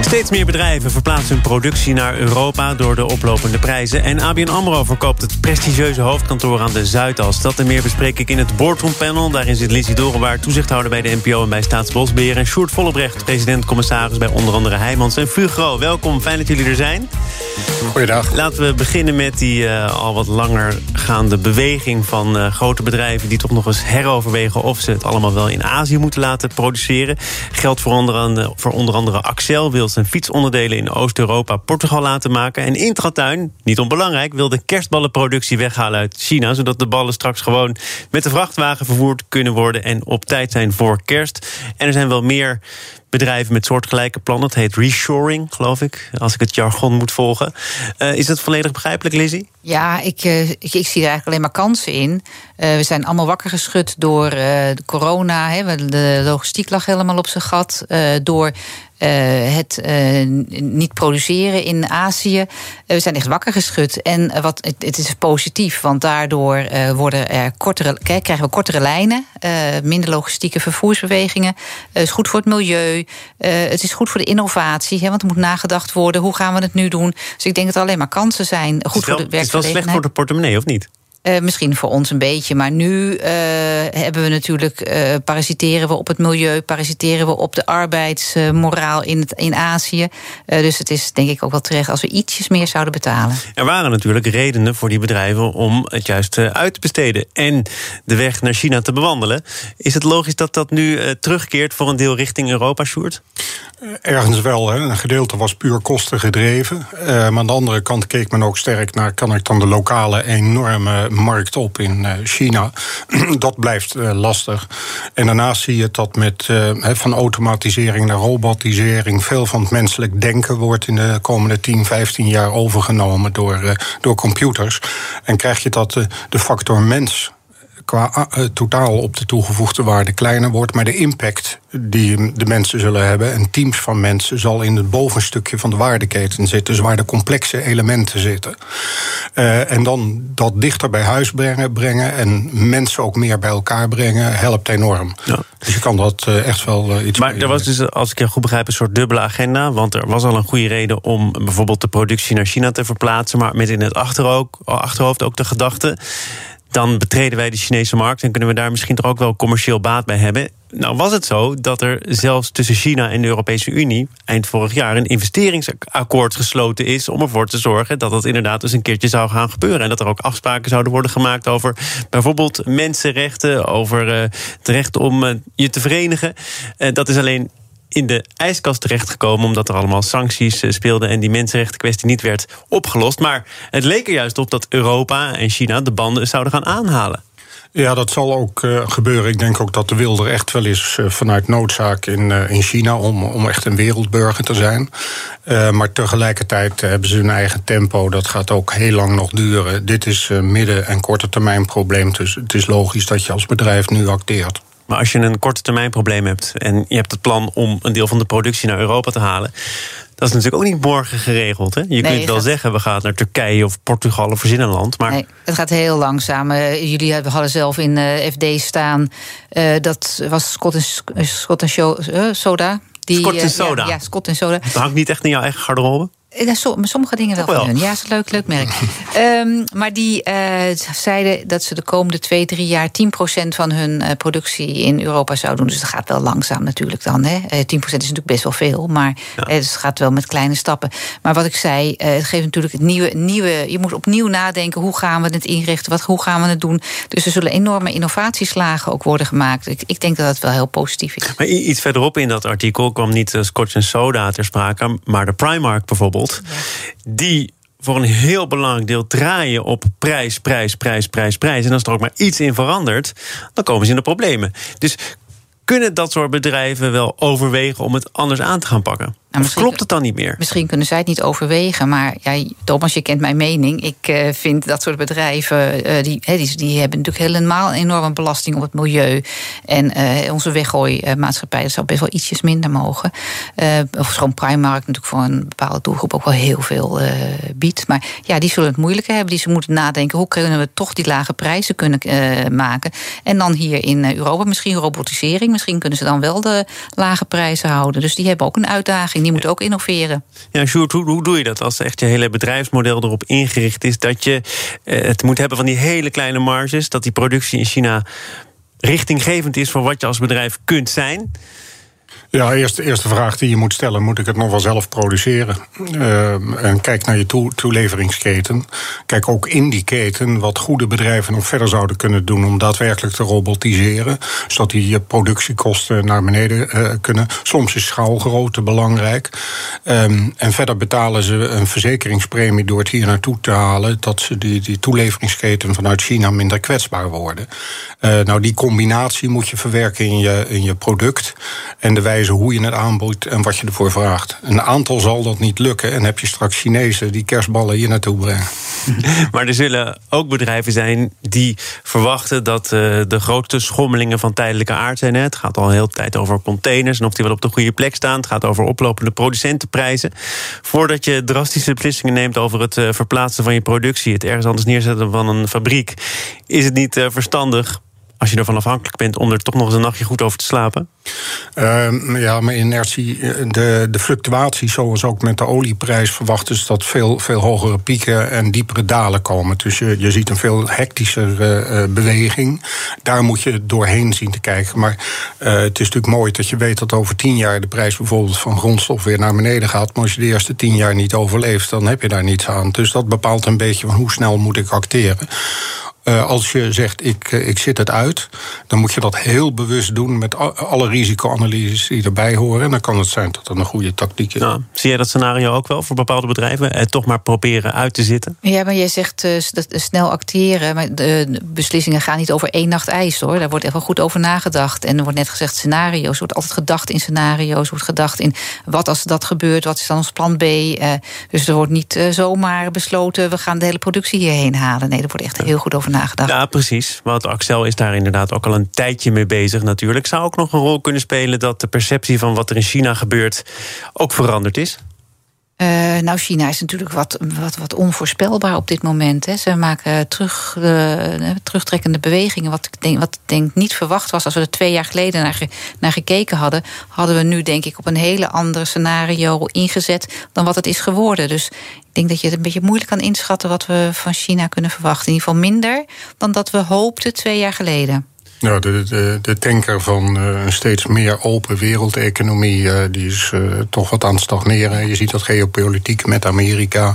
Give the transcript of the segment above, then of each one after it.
Steeds meer bedrijven verplaatsen hun productie naar Europa door de oplopende prijzen. En ABN AMRO verkoopt het prestigieuze hoofdkantoor aan de Zuidas. Dat en meer bespreek ik in het Boardroom Panel. Daarin zit Lizzie Dorenwaard, toezichthouder bij de NPO en bij Staatsbosbeheer. En Sjoerd Vollebrecht, president-commissaris bij onder andere Heijmans en Fugro. Welkom, fijn dat jullie er zijn. Goeiedag. Laten we beginnen met die uh, al wat langer gaande beweging van uh, grote bedrijven... die toch nog eens heroverwegen of ze het allemaal wel in Azië moeten laten produceren. Geldt voor onder andere, voor onder andere Axel, wil zijn fietsonderdelen in Oost-Europa Portugal laten maken. En Intratuin, niet onbelangrijk, wil de kerstballenproductie weghalen uit China... zodat de ballen straks gewoon met de vrachtwagen vervoerd kunnen worden... en op tijd zijn voor kerst. En er zijn wel meer bedrijven met soortgelijke plannen. Het heet reshoring, geloof ik, als ik het jargon moet volgen. Uh, is dat volledig begrijpelijk, Lizzie? Ja, ik, uh, ik, ik, zie er eigenlijk alleen maar kansen in. Uh, we zijn allemaal wakker geschud door de corona. Hè, de logistiek lag helemaal op zijn gat. door het niet produceren in Azië. we zijn echt wakker geschud. En wat, het, het is positief, want daardoor worden er kortere, krijgen we kortere lijnen. minder logistieke vervoersbewegingen. is goed voor het milieu. Uh, het is goed voor de innovatie, hè, want er moet nagedacht worden. Hoe gaan we het nu doen? Dus ik denk dat er alleen maar kansen zijn. Goed wel, voor de werkgelegenheid. Het is wel slecht voor de portemonnee, of niet? Uh, misschien voor ons een beetje, maar nu uh, hebben we natuurlijk uh, parasiteren we op het milieu, parasiteren we op de arbeidsmoraal in, het, in Azië. dus het is denk ik ook wel terecht als we ietsjes meer zouden betalen. Er waren natuurlijk redenen voor die bedrijven om het juist uit te besteden en de weg naar China te bewandelen. Is het logisch dat dat nu terugkeert voor een deel richting Europa, Sjoerd? Ergens wel. Hè. Een gedeelte was puur kosten gedreven. maar aan de andere kant keek men ook sterk naar: kan ik dan de lokale enorme markt op in China. dat blijft lastig. En daarnaast zie je dat met van automatisering naar robotisering veel van het menselijk denken wordt in de komende 10, 15 jaar overgenomen door, door computers. En krijg je dat de factor mens qua uh, totaal op de toegevoegde waarde kleiner wordt. Maar de impact die de mensen zullen hebben, en teams van mensen, zal in het bovenstukje van de waardeketen zitten. Dus waar de complexe elementen zitten. Uh, en dan dat dichter bij huis brengen, brengen en mensen ook meer bij elkaar brengen, helpt enorm. Ja. Dus je kan dat uh, echt wel iets. Maar er was dus, als ik je goed begrijp, een soort dubbele agenda. Want er was al een goede reden om bijvoorbeeld de productie naar China te verplaatsen. Maar met in het achterhoofd ook de gedachte dan betreden wij de Chinese markt en kunnen we daar misschien toch ook wel commercieel baat bij hebben. Nou was het zo dat er zelfs tussen China en de Europese Unie eind vorig jaar een investeringsakkoord gesloten is om ervoor te zorgen dat dat inderdaad dus een keertje zou gaan gebeuren. En dat er ook afspraken zouden worden gemaakt over bijvoorbeeld mensenrechten, over uh, het recht om uh, je te verenigen. Uh, dat is alleen in de ijskast terechtgekomen... omdat er allemaal sancties speelden en die mensenrechtenkwestie niet werd opgelost. Maar het leek er juist op dat Europa en China de banden zouden gaan aanhalen. Ja, dat zal ook uh, gebeuren. Ik denk ook dat de wil er echt wel is uh, vanuit noodzaak in, in China om, om echt een wereldburger te zijn. maar tegelijkertijd hebben ze hun eigen tempo. Dat gaat ook heel lang nog duren. Dit is midden- en korte termijn probleem. Dus het is logisch dat je als bedrijf nu acteert. Maar als je een korte termijn probleem hebt en je hebt het plan om een deel van de productie naar Europa te halen. Dat is natuurlijk ook niet morgen geregeld. Hè? Je nee, kunt wel gaat... zeggen, we gaan naar Turkije of Portugal of een land. Maar... Nee, het gaat heel langzaam. Uh, jullie hadden zelf in uh, FD staan. Uh, dat was Scott en, Scott en Soda. Die, Scott en Soda? ja, Scott en Soda. Dat hangt niet echt in jouw eigen garderobe? Ja, sommige dingen wel, van hun. Ja, is een leuk, leuk merk. um, maar die uh, zeiden dat ze de komende twee, drie jaar 10% van hun uh, productie in Europa zouden doen. Dus dat gaat wel langzaam natuurlijk dan. Hè. Uh, 10% is natuurlijk best wel veel, maar ja. dus het gaat wel met kleine stappen. Maar wat ik zei, het geeft natuurlijk het nieuwe, nieuwe. Je moet opnieuw nadenken: hoe gaan we het inrichten? Wat, hoe gaan we het doen? Dus er zullen enorme innovatieslagen ook worden gemaakt. Ik, ik denk dat dat wel heel positief is. Maar iets verderop in dat artikel kwam niet Scotch en Soda ter sprake, maar de Primark bijvoorbeeld. Die voor een heel belangrijk deel draaien op prijs, prijs, prijs, prijs, prijs. En als er ook maar iets in verandert, dan komen ze in de problemen. Dus kunnen dat soort bedrijven wel overwegen om het anders aan te gaan pakken? Nou, klopt het dan niet meer? Misschien kunnen zij het niet overwegen. Maar ja, Thomas, je kent mijn mening. Ik uh, vind dat soort bedrijven, uh, die, he, die, die, hebben natuurlijk helemaal een enorme belasting op het milieu. En uh, onze weggooimaatschappij, dat zou best wel ietsjes minder mogen. of schoon Primark natuurlijk voor een bepaalde doelgroep ook wel heel veel biedt. Maar ja, die zullen het moeilijker hebben. Die ze moeten nadenken, hoe kunnen we toch die lage prijzen kunnen maken? En dan hier in Europa misschien robotisering. Misschien kunnen ze dan wel de lage prijzen houden. Dus die hebben ook een uitdaging die moet ook innoveren. Ja, Sjoerd, hoe, hoe doe je dat als echt je hele bedrijfsmodel erop ingericht is dat je eh, het moet hebben van die hele kleine marges, dat die productie in China richtinggevend is voor wat je als bedrijf kunt zijn? Ja, eerst, eerste vraag die je moet stellen: moet ik het nog wel zelf produceren? Uh, en kijk naar je toeleveringsketen. Kijk ook in die keten wat goede bedrijven nog verder zouden kunnen doen om daadwerkelijk te robotiseren, zodat die productiekosten naar beneden uh, kunnen. Soms is schaalgrootte belangrijk. Um, en verder betalen ze een verzekeringspremie door het hier naartoe te halen, dat ze die, die toeleveringsketen vanuit China minder kwetsbaar worden. Uh, nou, die combinatie moet je verwerken in je, in je product en de wijze hoe je het aanbiedt en wat je ervoor vraagt. Een aantal zal dat niet lukken en heb je straks Chinezen die kerstballen hier naartoe brengen. Maar er zullen ook bedrijven zijn die verwachten dat uh, de grote schommelingen van tijdelijke aard zijn. Het gaat al heel de tijd over containers en of die wel op de goede plek staan. Het gaat over oplopende producentenprijzen. Voordat je drastische beslissingen neemt over het uh, verplaatsen van je productie, het ergens anders neerzetten van een fabriek, is het niet uh, verstandig als je ervan afhankelijk bent om er toch nog eens een nachtje goed over te slapen? Uh, ja, maar inertie, eh, de, de fluctuatie, zoals ook met de olieprijs, verwachten ze dat veel, veel hogere pieken en diepere dalen komen. Dus je, je ziet een veel hectischere uh, beweging. Daar moet je doorheen zien te kijken. Maar het is natuurlijk mooi dat je weet dat over tien jaar de prijs bijvoorbeeld van grondstof weer naar beneden gaat. Maar als je de eerste tien jaar niet overleeft, dan heb je daar niets aan. Dus dat bepaalt een beetje van hoe snel moet ik acteren. Uh, als je zegt, ik, ik zit het uit, dan moet je dat heel bewust doen met alle risicoanalyses die erbij horen. En dan kan het zijn dat dat een goede tactiek is. Nou, zie jij dat scenario ook wel voor bepaalde bedrijven? Eh, toch maar proberen uit te zitten? Ja, maar jij zegt uh, snel acteren. Maar de beslissingen gaan niet over één nacht ijs hoor. Daar wordt echt wel goed over nagedacht. En er wordt net gezegd scenario's. Er wordt altijd gedacht in scenario's. Er wordt gedacht in wat als dat gebeurt, wat is dan ons plan B. Uh, dus er wordt niet zomaar besloten, we gaan de hele productie hierheen halen. Nee, er wordt echt heel goed over nagedacht. Ja, precies. Want Axel is daar inderdaad ook al een tijdje mee bezig natuurlijk. Zou ook nog een rol kunnen spelen dat de perceptie van wat er in China gebeurt ook veranderd is? Uh, nou, China is natuurlijk wat, wat, wat onvoorspelbaar op dit moment. Hè. Ze maken terug, uh, terugtrekkende bewegingen. Wat ik, denk, wat ik denk niet verwacht was. Als we er twee jaar geleden naar, naar gekeken hadden, hadden we nu denk ik op een hele ander scenario ingezet dan wat het is geworden. Dus ik denk dat je het een beetje moeilijk kan inschatten wat we van China kunnen verwachten. In ieder geval minder dan dat we hoopten twee jaar geleden. Nou, de, de, de tanker van uh, een steeds meer open wereldeconomie... Uh, die is uh, toch wat aan het stagneren. Je ziet dat geopolitiek met Amerika...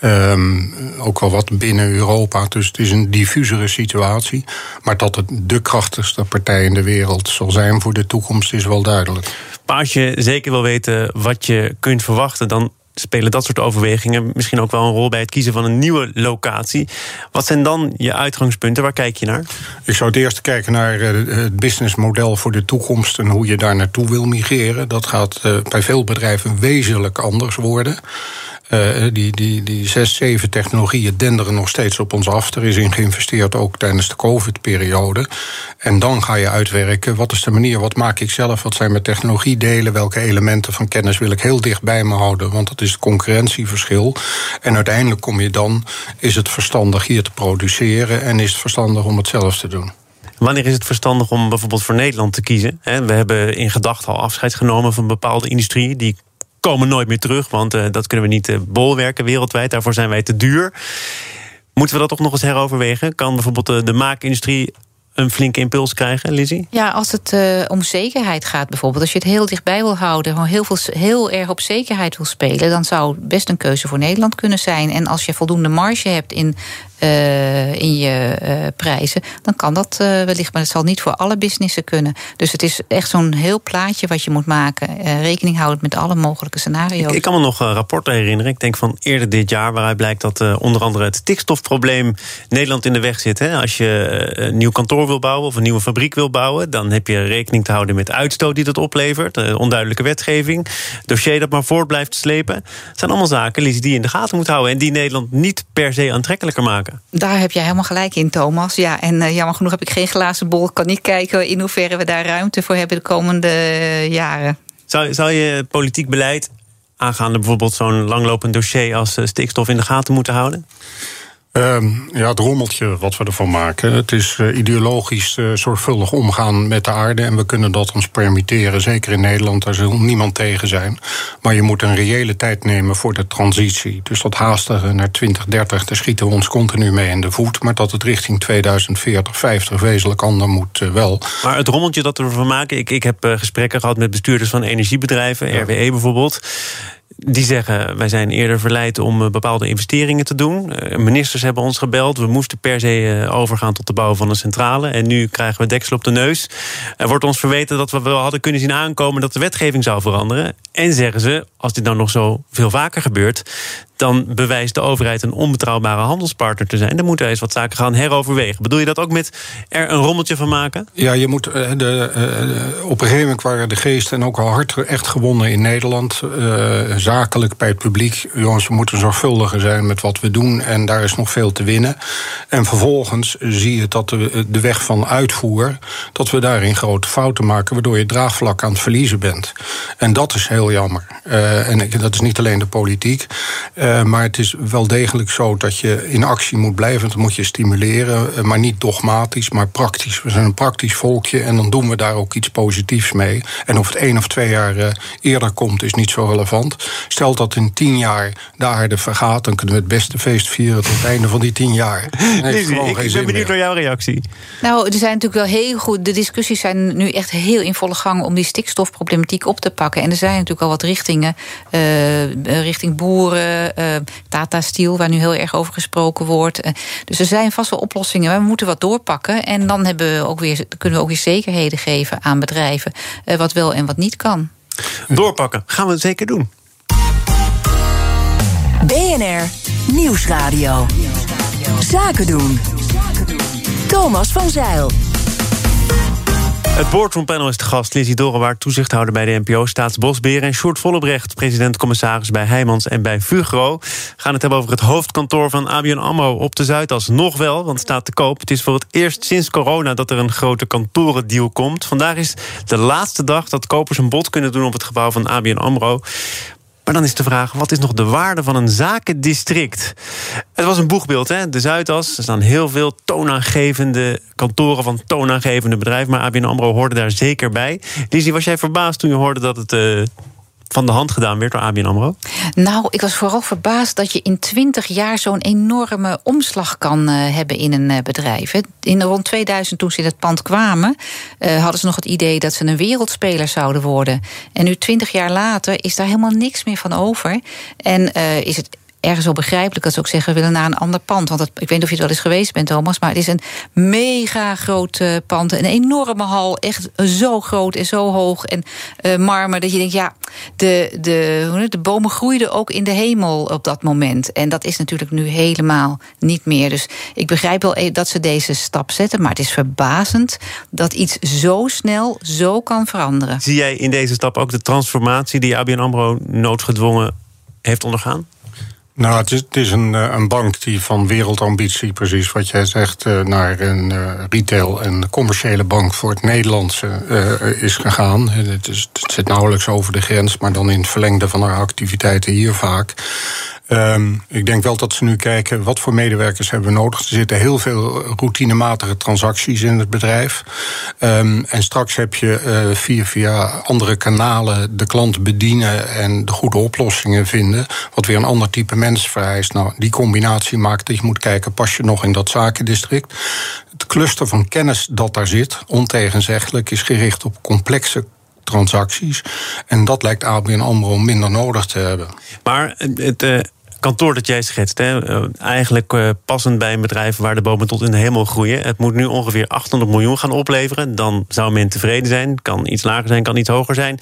Um, ook wel wat binnen Europa. Dus het is een diffusere situatie. Maar dat het de krachtigste partij in de wereld zal zijn voor de toekomst... is wel duidelijk. Maar als je zeker wil weten wat je kunt verwachten... dan spelen dat soort overwegingen misschien ook wel een rol bij het kiezen van een nieuwe locatie. Wat zijn dan je uitgangspunten? Waar kijk je naar? Ik zou het eerst kijken naar eh, het businessmodel voor de toekomst en hoe je daar naartoe wil migreren. Dat gaat eh, bij veel bedrijven wezenlijk anders worden. Uh, die, die, die zes, zeven technologieën denderen nog steeds op ons af. Er is in geïnvesteerd ook tijdens de COVID-periode. En dan ga je uitwerken, wat is de manier, wat maak ik zelf, wat zijn mijn technologiedelen, welke elementen van kennis wil ik heel dicht bij me houden, want dat is het concurrentieverschil. En uiteindelijk kom je dan, is het verstandig hier te produceren en is het verstandig om het zelf te doen. Wanneer is het verstandig om bijvoorbeeld voor Nederland te kiezen? We hebben in gedachten al afscheid genomen van bepaalde industrieën die komen nooit meer terug, want uh, dat kunnen we niet uh, bolwerken wereldwijd. Daarvoor zijn wij te duur. Moeten we dat toch nog eens heroverwegen? Kan bijvoorbeeld de, de maakindustrie een flinke impuls krijgen, Lizzie? Ja, als het om zekerheid gaat bijvoorbeeld. Als je het heel dichtbij wil houden, heel, veel, heel erg op zekerheid wil spelen, dan zou best een keuze voor Nederland kunnen zijn. En als je voldoende marge hebt in in je prijzen, dan kan dat wellicht. Maar het zal niet voor alle businessen kunnen. Dus het is echt zo'n heel plaatje wat je moet maken. rekening houden met alle mogelijke scenario's. Ik, kan me nog rapporten herinneren. Ik denk van eerder dit jaar, waaruit blijkt dat onder andere het stikstofprobleem Nederland in de weg zit. Hè? Als je een nieuw kantoor wil bouwen of een nieuwe fabriek wil bouwen, dan heb je rekening te houden met uitstoot die dat oplevert, onduidelijke wetgeving, dossier dat maar voort blijft slepen. Het zijn allemaal zaken die je in de gaten moet houden en die Nederland niet per se aantrekkelijker maken. Daar heb jij helemaal gelijk in, Thomas. Ja, en uh, jammer genoeg heb ik geen glazen bol. Kan niet kijken in hoeverre we daar ruimte voor hebben de komende jaren. Zou, zou je politiek beleid aangaande bijvoorbeeld zo'n langlopend dossier als eh, stikstof in de gaten moeten houden? Ehm, ja, het rommeltje wat we ervan maken. Het is uh, ideologisch uh, zorgvuldig omgaan met de aarde. En we kunnen dat ons permitteren. Zeker in Nederland, daar zal niemand tegen zijn. Maar je moet een reële tijd nemen voor de transitie. Dus dat haastige naar 2030, daar schieten we ons continu mee in de voet. Maar dat het richting 2040, 50 wezenlijk ander moet uh, wel. Maar het rommeltje dat we ervan maken. Ik, ik heb gesprekken gehad met bestuurders van energiebedrijven, RWE bijvoorbeeld. Die zeggen, wij zijn eerder verleid om eh, bepaalde investeringen te doen. Eh, ministers hebben ons gebeld. We moesten per se eh, overgaan tot de bouw van een centrale. En nu krijgen we deksel op de neus. Er wordt ons verweten dat we wel hadden kunnen zien aankomen... dat de wetgeving zou veranderen. En zeggen ze, als dit nou nog zo veel vaker gebeurt dan bewijst de overheid een onbetrouwbare handelspartner te zijn. Dan moeten we eens wat zaken gaan heroverwegen. Bedoel je dat ook met er een rommeltje van maken? Ja, je moet uh, de, uh, op een gegeven moment waren de geesten en ook al hard echt gewonnen in Nederland. Uh, zakelijk bij het publiek. Jongens, we moeten zorgvuldiger zijn met wat we doen. En daar is nog veel te winnen. En vervolgens zie je dat de, weg van uitvoer. dat we daarin grote fouten maken. waardoor je draagvlak aan het verliezen bent. En dat is heel jammer. en dat is niet alleen de politiek. Maar het is wel degelijk zo dat je in actie moet blijven. Dat moet je stimuleren, uh, maar niet dogmatisch, maar praktisch. We zijn een praktisch volkje en dan doen we daar ook iets positiefs mee. En of het één of twee jaar uh, eerder komt, is niet zo relevant. Stel dat in tien jaar de aarde vergaat, dan kunnen we het beste feest vieren tot het einde van die tien jaar. Lizzie, ik, ik ben benieuwd naar jouw reactie. Nou, er zijn natuurlijk wel heel goed. De discussies zijn nu echt heel in volle gang om die stikstofproblematiek op te pakken. En er zijn natuurlijk al wat richtingen, richting boeren Tata Steel, waar nu heel erg over gesproken wordt. Uh, dus er zijn vast wel oplossingen, maar we moeten wat doorpakken. En dan hebben we ook weer, kunnen we ook weer zekerheden geven aan bedrijven, uh, wat wel en wat niet kan. Doorpakken, gaan we zeker doen. BNR Nieuwsradio. Zaken doen. Thomas van Zeil. Het boardroompanel is de gast. Lizzie Dorenwaard, toezichthouder bij de NPO, Staatsbosbeheer... en Sjoerd Vollebrecht, president-commissaris bij Heijmans en bij Fugro. We gaan het hebben over het hoofdkantoor van ABN AMRO op de Zuidas. Nog wel, want staat te koop. Het is voor het eerst sinds corona dat er een grote kantorendeal komt. Vandaag is de laatste dag dat kopers een bod kunnen doen... op het gebouw van ABN AMRO. Maar dan is de vraag, wat is nog de waarde van een zakendistrict? Het was een boegbeeld, hè? de Zuidas. Er staan heel veel toonaangevende kantoren van toonaangevende bedrijven... maar ABN AMRO hoorde daar zeker bij. Lizzie, was jij verbaasd toen je hoorde dat het... Uh, van de hand gedaan werd door ABN AMRO? Nou, ik was vooral verbaasd dat je in 20 jaar zo'n enorme omslag kan uh, hebben in een uh, bedrijf. In rond 2000, toen ze in het pand kwamen, hadden ze nog het idee dat ze een wereldspeler zouden worden. En nu 20 jaar later is daar helemaal niks meer van over. En is het ergens wel begrijpelijk dat ze ook zeggen... we willen naar een ander pand. Want ik weet niet of je het wel eens geweest bent, Thomas... maar het is een mega groot uh, pand. Een enorme hal, echt zo groot en zo hoog. En uh, marmer, dat je denkt, ja, de, de, de bomen groeiden ook in de hemel op dat moment. En dat is natuurlijk nu helemaal niet meer. Dus ik begrijp wel e- dat ze deze stap zetten... maar het is verbazend dat iets zo snel zo kan veranderen. Zie jij in deze stap ook de transformatie... die ABN AMRO noodgedwongen heeft ondergaan? Nou, het is, eh, een, bank die van wereldambitie, precies wat jij zegt, eh, naar een uh, retail- en commerciële bank voor het Nederlandse is gegaan. Het, het zit nauwelijks over de grens, maar dan in het verlengde van haar activiteiten hier vaak. Um, ik denk wel dat ze nu kijken wat voor medewerkers hebben we nodig. Er zitten heel veel routinematige transacties in het bedrijf. Um, en straks heb je uh, via, via andere kanalen de klant bedienen en de goede oplossingen vinden. Wat weer een ander type mens vereist. Nou, die combinatie maakt dat je moet kijken, pas je nog in dat zakendistrict? Het cluster van kennis dat daar zit, ontegenzeggelijk, is gericht op complexe transacties. En dat lijkt ABN AMRO minder nodig te hebben. Maar het, uh, kantoor dat jij schetst, hè, eh, eigenlijk uh, passend bij een bedrijf waar de bomen tot in de hemel groeien. Het moet nu ongeveer 800 miljoen gaan opleveren. Dan zou men tevreden zijn. Kan iets lager zijn, kan iets hoger zijn.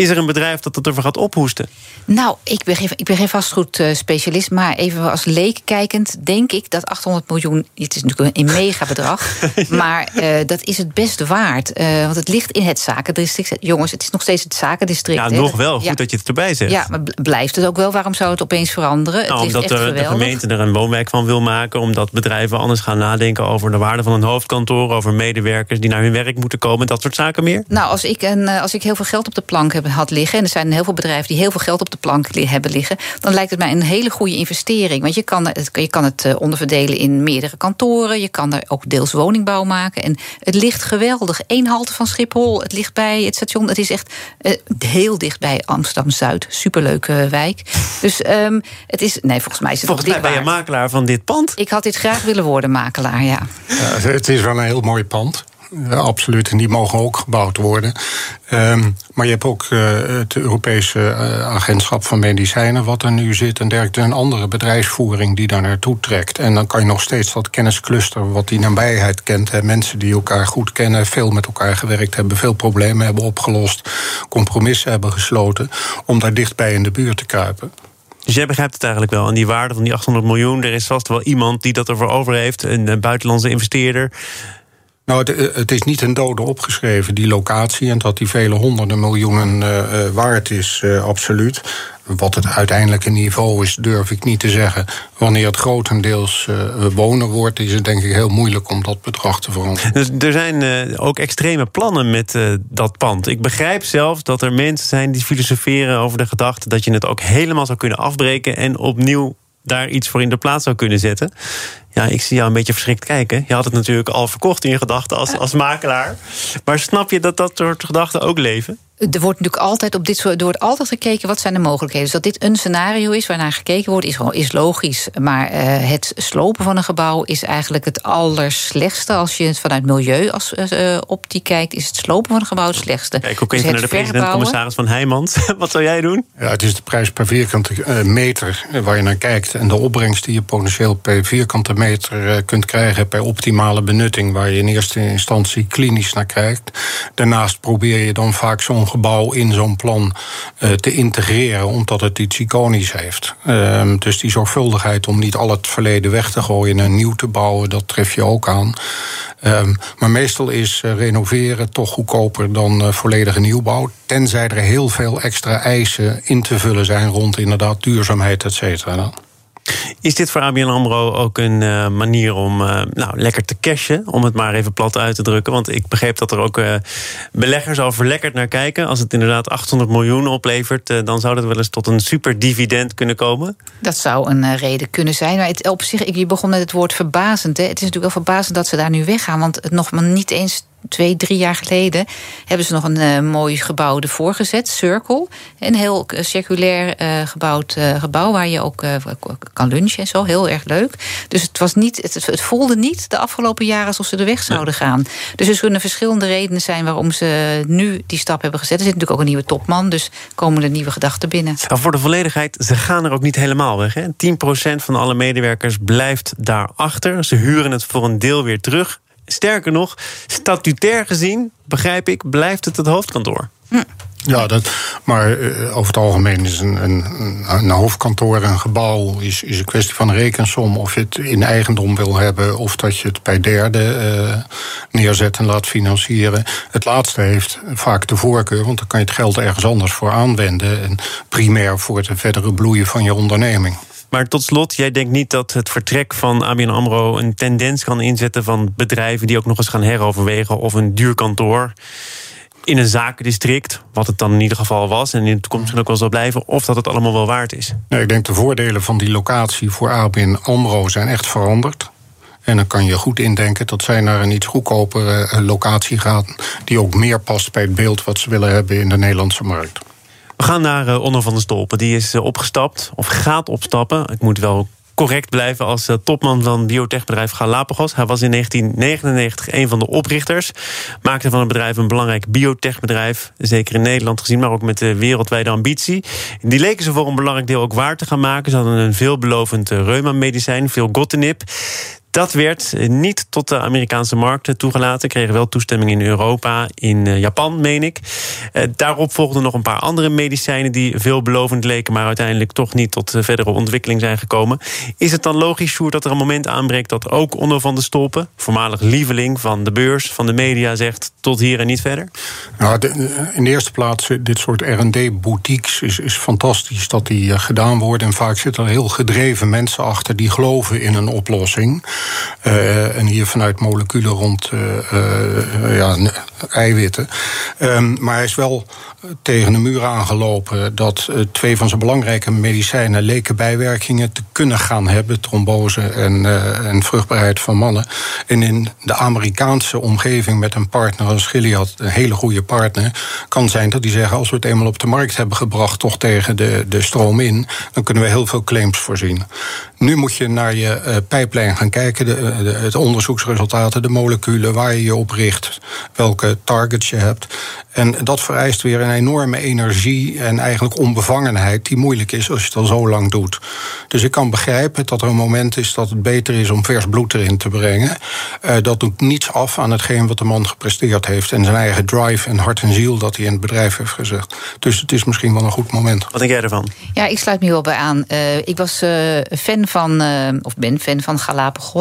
Is er een bedrijf dat het ervoor gaat ophoesten? Nou, ik ben geen, ik ben geen vastgoedspecialist, maar even als leek kijkend, denk ik dat 800 miljoen, het is natuurlijk een mega bedrag, maar uh, dat is het best waard. Uh, want het ligt in het zakendistrict. Jongens, het is nog steeds het zakendistrict. Ja, nog wel. Goed ja. dat je het erbij zegt. Ja, maar blijft het ook wel? Waarom zou het opeens veranderen? Nou, het omdat de, de, gemeente er een woonwijk van wil maken, omdat bedrijven anders gaan nadenken over de waarde van een hoofdkantoor, over medewerkers die naar hun werk moeten komen, dat soort zaken meer. Nou, als ik, een, als ik heel veel geld op de plank heb had liggen. En er zijn heel veel bedrijven die heel veel geld op de plank hebben liggen. Dan lijkt het mij een hele goede investering. Want je kan het, je kan het eh, onderverdelen in meerdere kantoren. Je kan er ook deels woningbouw maken. En het ligt geweldig. Eén halte van Schiphol. Het ligt bij het station. Het is echt uh, heel dicht bij Amsterdam Zuid. Superleuke wijk. Dus um, het is. Nee, volgens mij is het Volgens mij ben je makelaar van dit pand. Ik had dit graag willen worden, makelaar, ja. ja het is wel een heel mooi pand. Absoluut. En die mogen ook gebouwd worden. Um, maar je hebt ook uh, het Europese uh, agentschap van medicijnen, wat er nu zit. En dergelijke. Een andere bedrijfsvoering die daar naartoe trekt. En dan kan je nog steeds dat kenniscluster, wat die nabijheid kent. Mensen die elkaar goed kennen, veel met elkaar gewerkt hebben, veel problemen hebben opgelost, compromissen hebben gesloten. om daar dichtbij in de buurt te kruipen. Dus jij begrijpt het eigenlijk wel. En die waarde van die 800 miljoen, er is vast wel iemand die dat ervoor over heeft. Een buitenlandse investeerder. Nou, het, eh, het, is niet een dode opgeschreven, die locatie. En dat die vele honderden miljoenen uh, waard is, absoluut. Wat het uiteindelijke niveau is, durf ik niet te zeggen. Wanneer het grotendeels uh, wonen wordt, is het denk ik heel moeilijk om dat bedrag te veranderen. Dus er zijn ook extreme plannen met dat pand. Ik begrijp zelf dat er mensen zijn die filosoferen over de gedachte dat je het ook helemaal zou kunnen afbreken en opnieuw daar iets voor in de plaats zou kunnen zetten. Ja, ik zie jou een beetje verschrikt kijken. Je had het natuurlijk al verkocht in je gedachten als, als makelaar. Maar snap je dat dat soort gedachten ook leven? er wordt natuurlijk altijd op dit soort. Er wordt altijd gekeken wat zijn de mogelijkheden. Dus dat dit een scenario is waarnaar gekeken wordt, is, is logisch. Maar uh, het slopen van een gebouw is eigenlijk het allerslechtste. Als je het vanuit milieu-optiek uh, kijkt, is het slopen van een gebouw het slechtste. Kijk ook even dus naar de president-commissaris van Heijmans. wat zou jij doen? Ja, het is de prijs per vierkante meter waar je naar kijkt. En de opbrengst die je potentieel per vierkante meter kunt krijgen per optimale benutting, waar je in eerste instantie klinisch naar kijkt. Daarnaast probeer je dan vaak zo'n gebouw in zo'n plan uh, te integreren, omdat het iets iconisch heeft. Uh, dus die zorgvuldigheid om niet al het verleden weg te gooien en nieuw te bouwen, dat tref je ook aan. Um, maar meestal is uh, renoveren toch goedkoper dan volledige nieuwbouw. Tenzij er heel veel extra eisen in te vullen zijn rond inderdaad duurzaamheid, et cetera. Is dit voor ABN AMRO ook een uh, manier om uh, nou, lekker te cashen? Om het maar even plat uit te drukken. Want ik begreep dat er ook uh, beleggers al verlekkerd naar kijken. Als het inderdaad 800 miljoen oplevert... dan zou dat wel eens tot een super dividend kunnen komen? Dat zou een reden kunnen zijn. Maar het, op zich, je begon met het woord verbazend. Hè. Het is natuurlijk wel verbazend dat ze daar nu weggaan. Want het nog maar niet eens twee, drie jaar geleden hebben ze nog een uh, mooi gebouw ervoor gezet, Circle. Een heel uh, circulair uh, gebouwd gebouw waar je ook kan lunchen en zo. Heel erg leuk. Dus het, was niet, het, het, voelde niet de afgelopen jaren alsof ze er weg zouden gaan. Dus er kunnen verschillende redenen zijn waarom ze nu die stap hebben gezet. Er zit natuurlijk ook een nieuwe topman, dus komen er nieuwe gedachten binnen. Maar voor de volledigheid, ze gaan er ook niet helemaal weg. Hè? 10% van alle medewerkers blijft daarachter. Ze huren het voor een deel weer terug Sterker nog, statutair gezien, begrijp ik, blijft het het hoofdkantoor. Hm. Ja, dat, maar uh, over het algemeen is een, een, een hoofdkantoor, een gebouw, is, is een kwestie van rekensom. Of je het in eigendom wil hebben, of dat je het bij derden uh, neerzet en laat financieren. Het laatste heeft vaak de voorkeur, want dan kan je het geld ergens anders voor aanwenden. En primair voor het verdere bloeien van je onderneming. Maar tot slot, jij denkt niet dat het vertrek van ABN AMRO... een tendens kan inzetten van bedrijven die ook nog eens gaan heroverwegen... of een duur kantoor in een zakendistrict, wat het dan in ieder geval was... en in de toekomst ook wel zal blijven... of dat het allemaal wel waard is? Nee, ik denk de voordelen van die locatie voor ABN AMRO zijn echt veranderd. En dan kan je goed indenken dat zij naar een iets goedkopere eh, locatie gaan... die ook meer past bij het beeld wat ze willen hebben in de Nederlandse markt. We gaan naar uh, Onno van der Stolpen. Die is uh, opgestapt, of gaat opstappen. Ik moet wel correct blijven als uh, topman van biotechbedrijf Galapagos. Hij was in 1999 een van de oprichters. Maakte van het bedrijf een belangrijk biotechbedrijf. Zeker in Nederland gezien, maar ook met de wereldwijde ambitie. Die leken ze voor een belangrijk deel ook waar te gaan maken. Ze hadden een veelbelovend reuma-medicijn, veel gotinib. Dat werd niet tot de Amerikaanse markt toegelaten. Kregen wel toestemming in Europa, in eh, Japan, meen ik. Eh, daarop volgden nog een paar andere medicijnen die veelbelovend leken, maar uiteindelijk toch niet tot verdere ontwikkeling zijn gekomen. Is het dan logisch, Sjoerd, dat er een moment aanbreekt dat ook Onno van de Stolpen, voormalig lieveling van de beurs, van de media, zegt tot hier en niet verder? Nou, in de eerste plaats, dit soort RD-boutiques is, is fantastisch dat die eh, gedaan worden. En vaak zitten er heel gedreven mensen achter die geloven in een oplossing. Uh, en hier vanuit moleculen rond uh, ja, eiwitten. Um, maar hij is wel tegen de muur aangelopen dat twee van zijn belangrijke medicijnen leken bijwerkingen te kunnen gaan hebben: trombose en, en vruchtbaarheid van mannen. En in de Amerikaanse omgeving met een partner als Gilead, een hele goede partner, kan zijn dat die zeggen: als we het eenmaal op de markt hebben gebracht, toch tegen de, de stroom in, dan kunnen we heel veel claims voorzien. Nu moet je naar je uh, pijplijn gaan kijken, de, de, het onderzoeksresultaten, de moleculen, waar je je op richt, welke targets je hebt. En dat vereist weer een enorme energie en eigenlijk onbevangenheid die moeilijk is als je het al zo lang doet. Dus ik kan begrijpen dat er een moment is dat het beter is om vers bloed erin te brengen. Uh, dat doet niets af aan hetgeen wat de man gepresteerd heeft en zijn eigen drive en hart en ziel dat hij in het bedrijf heeft gezegd. Dus het is misschien wel een goed moment. Wat denk jij ervan? Ja, ik sluit me wel bij aan. Uh, ik was uh, fan van, of ben fan van Galapagos.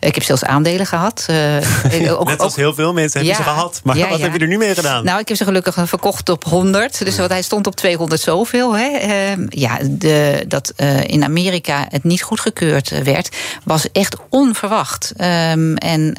Ik heb zelfs aandelen gehad. ook, Net als heel veel mensen hebben ja, ze gehad. Maar ja, wat ja. heb je er nu mee gedaan? Nou, ik heb ze gelukkig verkocht op 100. Dus wat hij stond op 200 zoveel. Hè. Uh, ja, de, dat uh, in Amerika het niet goedgekeurd werd, was echt onverwacht. Um, en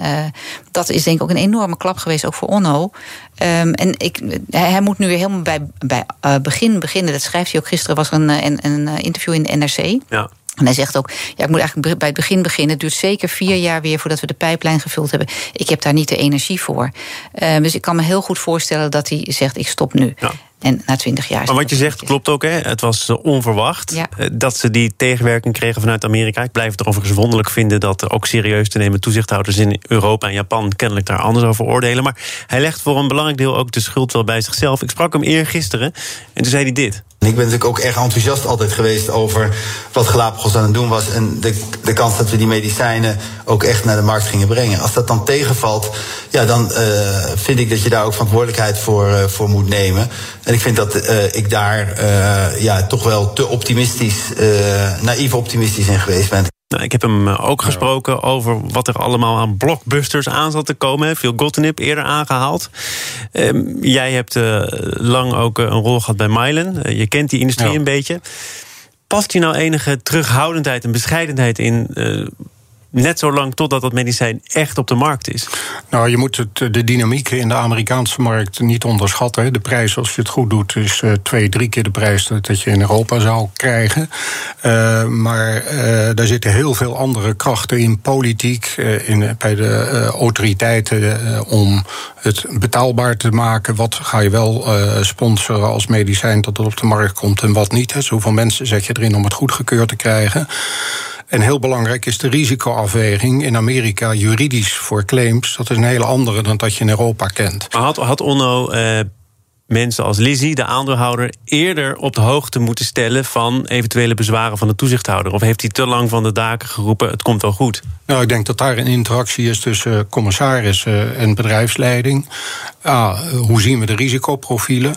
dat is denk ik ook een enorme klap geweest, ook voor Onno. Um, en ik, hij, hij, moet nu weer helemaal bij, bij begin beginnen. Dat schrijft hij ook gisteren, was een, een, een interview in de NRC. Ja. En hij zegt ook, ja, ik moet eigenlijk bij het begin beginnen. Het duurt zeker vier jaar weer voordat we de pijplijn gevuld hebben. Ik heb daar niet de energie voor. Uh, dus ik kan me heel goed voorstellen dat hij zegt, ik stop nu. Ja. En na twintig jaar. Maar wat je zegt klopt ook, hè? Het was eh, onverwacht ja. Eh, dat ze die tegenwerking kregen vanuit Amerika. Ik blijf het overigens wonderlijk vinden dat ook serieus te nemen toezichthouders in Europa en Japan kennelijk daar anders over oordelen. Maar hij legt voor een belangrijk deel ook de schuld wel bij zichzelf. Ik sprak hem eergisteren en toen zei hij dit. Ik ben natuurlijk ook erg enthousiast altijd geweest over wat Galapagos aan het doen was. En de, de kans dat we die medicijnen ook echt naar de markt gingen brengen. Als dat dan tegenvalt, ja, dan uh, vind ik dat je daar ook verantwoordelijkheid voor, uh, voor moet nemen. En ik vind dat uh, ik daar ja, toch wel te optimistisch, naïef optimistisch in geweest ben. Nou, ik heb hem ook gesproken over wat er allemaal aan blockbusters aan zat te komen. Veel Gotenip eerder aangehaald. Uh, jij hebt uh, lang ook een rol gehad bij Mylan. Uh, je kent die industrie ja. een beetje. Past je nou enige terughoudendheid en bescheidenheid in net zo lang totdat dat medicijn echt op de markt is? Nou, je moet het, de dynamiek in de Amerikaanse markt niet onderschatten. De prijs, als je het goed doet, is uh, twee, drie keer de prijs dat je in Europa zou krijgen. Uh, maar uh, daar zitten heel veel andere krachten in politiek, in, bij de autoriteiten, om het betaalbaar te maken. Wat ga je wel sponsoren als medicijn dat het op de markt komt en wat niet? Hè? Zoveel mensen zet je erin om het goedgekeurd te krijgen. En heel belangrijk is de risicoafweging in Amerika juridisch voor claims. Dat is een hele andere dan dat je in Europa kent. Maar had, had Onno uh, mensen als Lizzie, de aandeelhouder, eerder op de hoogte moeten stellen van eventuele bezwaren van de toezichthouder? Of heeft hij te lang van de daken geroepen: het komt wel goed? Nou, ik denk dat daar een interactie is tussen commissaris en bedrijfsleiding. Ah, hoe zien we de risicoprofielen?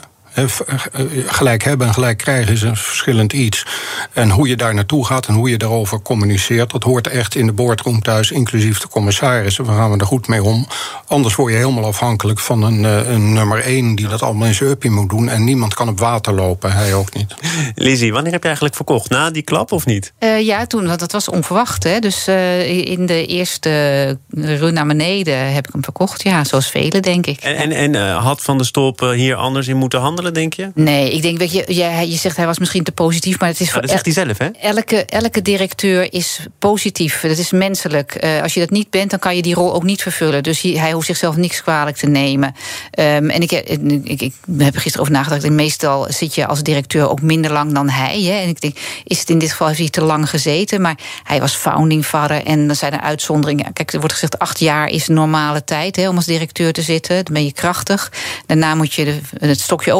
Gelijk hebben en gelijk krijgen is een verschillend iets. En hoe je daar naartoe gaat en hoe je daarover communiceert, dat hoort echt in de boardroom thuis, inclusief de commissarissen. We gaan we er goed mee om. Anders word je helemaal afhankelijk van een, eh, een nummer één die dat allemaal in zijn uppie moet doen. En niemand kan op water lopen, hij ook niet. Lizzie, wanneer heb je eigenlijk verkocht? Na die klap of niet? Uh, ja, toen, want dat was onverwacht. Hè? Dus uh, in de eerste run naar beneden heb ik hem verkocht. Ja, zoals velen, denk ik. En, en, en had Van der Stolp hier anders in moeten handelen? Denk je? Nee, ik denk, weet je, je, je zegt hij was misschien te positief, maar het is voor. dat zegt hij zelf, hè? Elke, elke directeur is positief. Dat is menselijk. Uh, als je dat niet bent, dan kan je die rol ook niet vervullen. Dus hij, hij hoeft zichzelf niks kwalijk te nemen. Um, en ik, ik, ik, heb er gisteren over nagedacht. En meestal zit je als directeur ook minder lang dan hij. Hè? En ik denk, is het in dit geval heeft hij te lang gezeten? Maar hij was founding father en er zijn er uitzonderingen. Kijk, er wordt gezegd, acht jaar is normale tijd hè, om als directeur te zitten. Dan ben je krachtig. Daarna moet je de, het stokje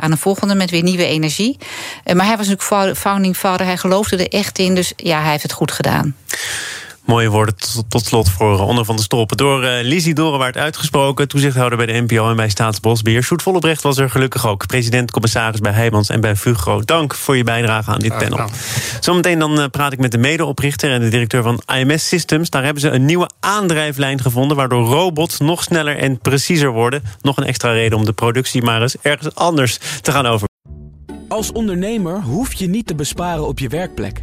aan een volgende met weer nieuwe energie. Uh, maar hij was natuurlijk founding father. Hij geloofde er echt in. Dus ja, hij heeft het goed gedaan. Mooie woorden tot, slot voor eh, Onder van de Stolpen. Door uh, Lizzie Dorenwaard uitgesproken, toezichthouder bij de NPO en bij Staatsbosbeheer. Sjoerd Vollebrecht was er gelukkig ook. President, commissaris bij Heijmans en bij Fugro. Dank voor je bijdrage aan dit panel. Zometeen dan uh, praat ik met de medeoprichter en de directeur van IMS Systems. Daar hebben ze een nieuwe aandrijflijn gevonden... waardoor robots nog sneller en preciezer worden. Nog een extra reden om de productie maar eens ergens anders te gaan over. Als ondernemer hoef je niet te besparen op je werkplek.